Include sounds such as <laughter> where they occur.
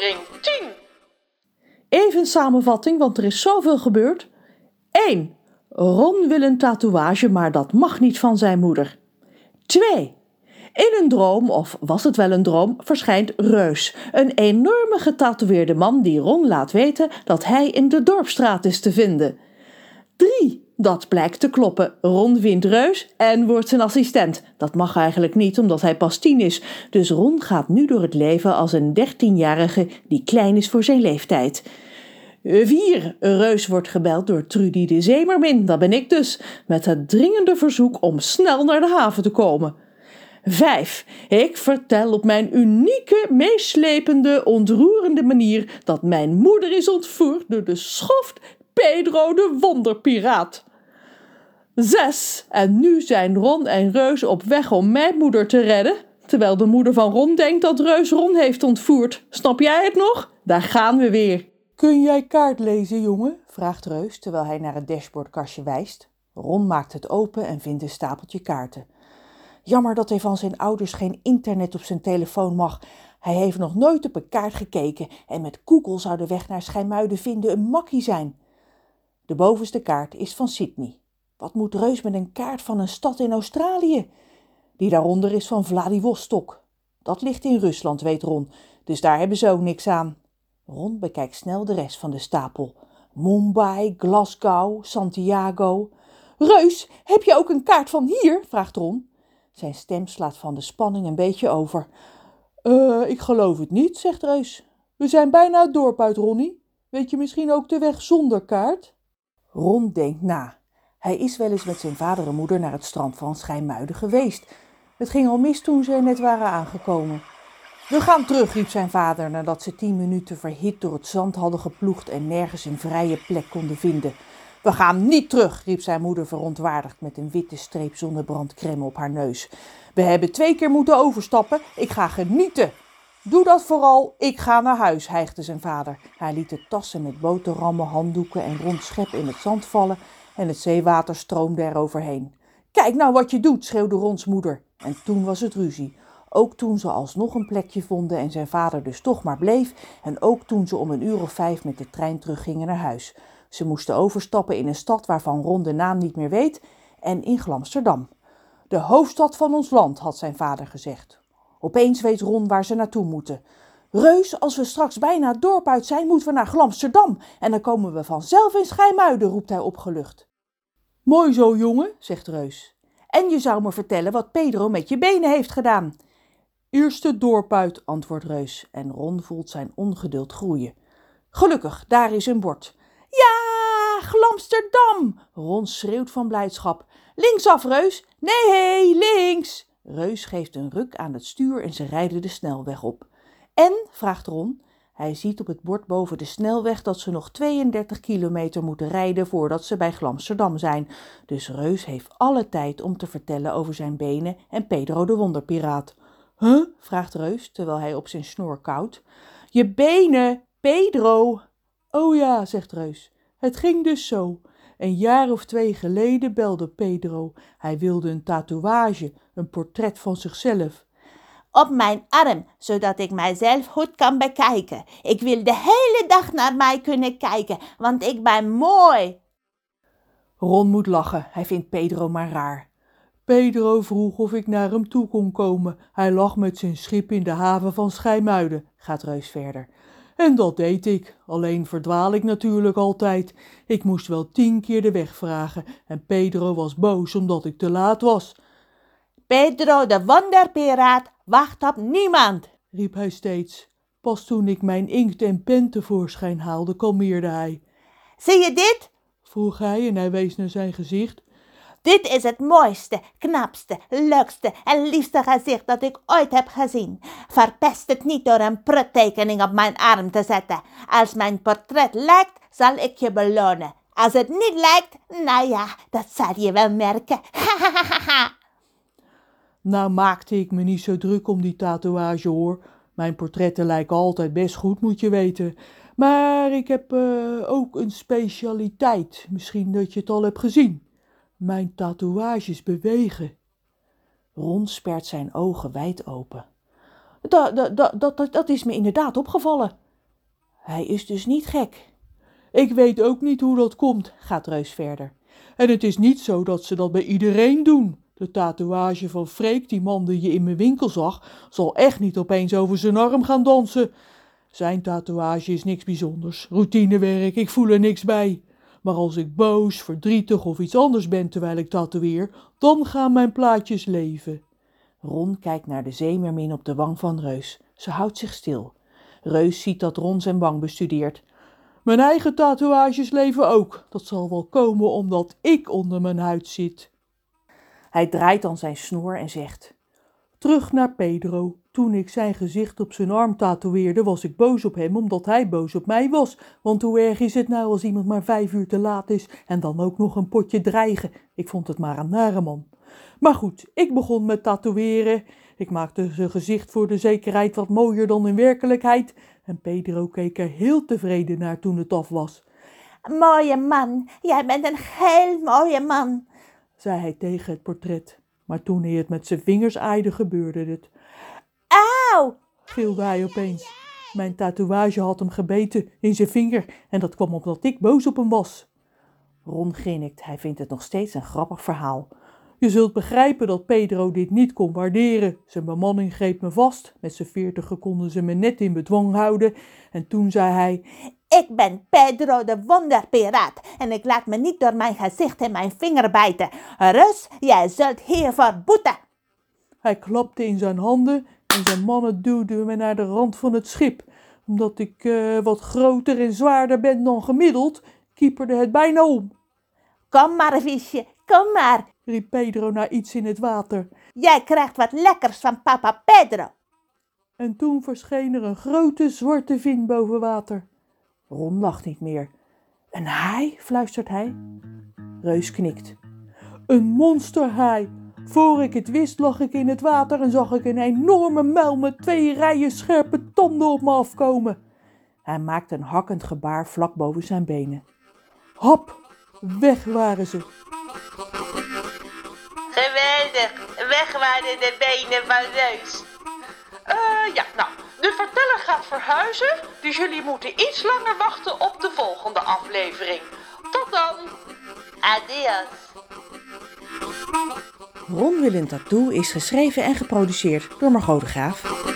Aflevering 10. Even een samenvatting, want er is zoveel gebeurd. 1. Ron wil een tatoeage, maar dat mag niet van zijn moeder. 2. In een droom, of was het wel een droom, verschijnt Reus, een enorme getatoeëerde man die Ron laat weten dat hij in de dorpstraat is te vinden. 3. Dat blijkt te kloppen. Ron vindt Reus en wordt zijn assistent. Dat mag eigenlijk niet, omdat hij pas tien is. Dus Ron gaat nu door het leven als een dertienjarige die klein is voor zijn leeftijd. 4. Reus wordt gebeld door Trudy de Zeemermin, dat ben ik dus, met het dringende verzoek om snel naar de haven te komen. 5. Ik vertel op mijn unieke, meeslepende, ontroerende manier dat mijn moeder is ontvoerd door de schoft Pedro de Wonderpiraat. 6. En nu zijn Ron en Reus op weg om mijn moeder te redden, terwijl de moeder van Ron denkt dat Reus Ron heeft ontvoerd. Snap jij het nog? Daar gaan we weer. Kun jij kaart lezen, jongen? vraagt Reus terwijl hij naar het dashboardkastje wijst. Ron maakt het open en vindt een stapeltje kaarten. Jammer dat hij van zijn ouders geen internet op zijn telefoon mag. Hij heeft nog nooit op een kaart gekeken en met Google zou de weg naar Schijmuiden vinden een makkie zijn. De bovenste kaart is van Sydney. Wat moet Reus met een kaart van een stad in Australië? Die daaronder is van Vladivostok. Dat ligt in Rusland, weet Ron, dus daar hebben ze ook niks aan. Ron bekijkt snel de rest van de stapel. Mumbai, Glasgow, Santiago. Reus, heb je ook een kaart van hier? vraagt Ron. Zijn stem slaat van de spanning een beetje over. Uh, ik geloof het niet, zegt Reus. We zijn bijna het dorp uit, Ronnie. Weet je misschien ook de weg zonder kaart? Ron denkt na. Hij is wel eens met zijn vader en moeder naar het strand van Schijnmuiden geweest. Het ging al mis toen ze er net waren aangekomen. We gaan terug, riep zijn vader nadat ze tien minuten verhit door het zand hadden geploegd en nergens een vrije plek konden vinden. We gaan niet terug, riep zijn moeder verontwaardigd met een witte streep zonnebrandcrème op haar neus. We hebben twee keer moeten overstappen. Ik ga genieten. Doe dat vooral, ik ga naar huis, hijgde zijn vader. Hij liet de tassen met boterhammen, handdoeken en rond schep in het zand vallen en het zeewater stroomde er overheen. Kijk nou wat je doet, schreeuwde Rons moeder. En toen was het ruzie. Ook toen ze alsnog een plekje vonden en zijn vader dus toch maar bleef. En ook toen ze om een uur of vijf met de trein teruggingen naar huis. Ze moesten overstappen in een stad waarvan Ron de naam niet meer weet en in Glamsterdam. De hoofdstad van ons land, had zijn vader gezegd. Opeens weet Ron waar ze naartoe moeten. Reus, als we straks bijna het zijn, moeten we naar Glamsterdam. En dan komen we vanzelf in Schijmuiden, roept hij opgelucht. Mooi zo, jongen, zegt Reus. En je zou me vertellen wat Pedro met je benen heeft gedaan. Eerst het dorp antwoordt Reus. En Ron voelt zijn ongeduld groeien. Gelukkig, daar is een bord. Ja, Glamsterdam! Ron schreeuwt van blijdschap. Linksaf, Reus. Nee, links. Reus geeft een ruk aan het stuur en ze rijden de snelweg op. En, vraagt Ron, hij ziet op het bord boven de snelweg dat ze nog 32 kilometer moeten rijden voordat ze bij Glamsterdam zijn. Dus Reus heeft alle tijd om te vertellen over zijn benen en Pedro de wonderpiraat. Huh? vraagt Reus terwijl hij op zijn snoer koudt. Je benen, Pedro. Oh ja, zegt Reus. Het ging dus zo. Een jaar of twee geleden belde Pedro. Hij wilde een tatoeage, een portret van zichzelf op mijn arm, zodat ik mijzelf goed kan bekijken. Ik wil de hele dag naar mij kunnen kijken, want ik ben mooi. Ron moet lachen, hij vindt Pedro maar raar. Pedro vroeg of ik naar hem toe kon komen. Hij lag met zijn schip in de haven van Schijmuiden, gaat Reus verder. En dat deed ik, alleen verdwaal ik natuurlijk altijd. Ik moest wel tien keer de weg vragen en Pedro was boos omdat ik te laat was. Pedro de wonderpiraat wacht op niemand, riep hij steeds. Pas toen ik mijn inkt en pen tevoorschijn haalde, kalmeerde hij. Zie je dit? vroeg hij en hij wees naar zijn gezicht. Dit is het mooiste, knapste, leukste en liefste gezicht dat ik ooit heb gezien. Verpest het niet door een pruttekening op mijn arm te zetten. Als mijn portret lijkt, zal ik je belonen. Als het niet lijkt, nou ja, dat zal je wel merken. <laughs> Nou maakte ik me niet zo druk om die tatoeage hoor. Mijn portretten lijken altijd best goed, moet je weten. Maar ik heb uh, ook een specialiteit. Misschien dat je het al hebt gezien. Mijn tatoeages bewegen. Ron spert zijn ogen wijd open. Dat, dat, dat, dat, dat is me inderdaad opgevallen. Hij is dus niet gek. Ik weet ook niet hoe dat komt, gaat Reus verder. En het is niet zo dat ze dat bij iedereen doen. De tatoeage van Freek, die man die je in mijn winkel zag, zal echt niet opeens over zijn arm gaan dansen. Zijn tatoeage is niks bijzonders, routinewerk, ik voel er niks bij. Maar als ik boos, verdrietig of iets anders ben terwijl ik tatoeëer, dan gaan mijn plaatjes leven. Ron kijkt naar de zeemermin op de wang van Reus. Ze houdt zich stil. Reus ziet dat Ron zijn wang bestudeert. Mijn eigen tatoeages leven ook. Dat zal wel komen omdat ik onder mijn huid zit. Hij draait dan zijn snoer en zegt: Terug naar Pedro. Toen ik zijn gezicht op zijn arm tatoeëerde, was ik boos op hem omdat hij boos op mij was. Want hoe erg is het nou als iemand maar vijf uur te laat is en dan ook nog een potje dreigen? Ik vond het maar een nare man. Maar goed, ik begon met tatoeëren. Ik maakte zijn gezicht voor de zekerheid wat mooier dan in werkelijkheid. En Pedro keek er heel tevreden naar toen het af was. Mooie man, jij bent een heel mooie man, zei hij tegen het portret. Maar toen hij het met zijn vingers aaide, gebeurde het. Auw, gilde hij opeens. Mijn tatoeage had hem gebeten in zijn vinger en dat kwam omdat ik boos op hem was. Ron grinnikt, hij vindt het nog steeds een grappig verhaal. Je zult begrijpen dat Pedro dit niet kon waarderen. Zijn bemanning greep me vast. Met z'n veertigen konden ze me net in bedwang houden. En toen zei hij: Ik ben Pedro de Wonderpiraat en ik laat me niet door mijn gezicht en mijn vinger bijten. Rus, jij zult hiervoor boeten. Hij klapte in zijn handen en zijn mannen duwden me naar de rand van het schip. Omdat ik uh, wat groter en zwaarder ben dan gemiddeld, kieperde het bijna om. Kom maar, visje, kom maar, riep Pedro naar iets in het water. Jij krijgt wat lekkers van papa Pedro. En toen verscheen er een grote zwarte vin boven water. Ron lacht niet meer. Een haai, fluistert hij. Reus knikt. Een monsterhaai. Voor ik het wist lag ik in het water en zag ik een enorme muil met twee rijen scherpe tanden op me afkomen. Hij maakte een hakkend gebaar vlak boven zijn benen. Hop, weg waren ze. Geweldig, weg waren de benen van Reus. Uh, ja, nou, de verteller gaat verhuizen, dus jullie moeten iets langer wachten op de volgende aflevering. Tot dan. Adios. Ron Willem Tattoo is geschreven en geproduceerd door Margot de Graaf.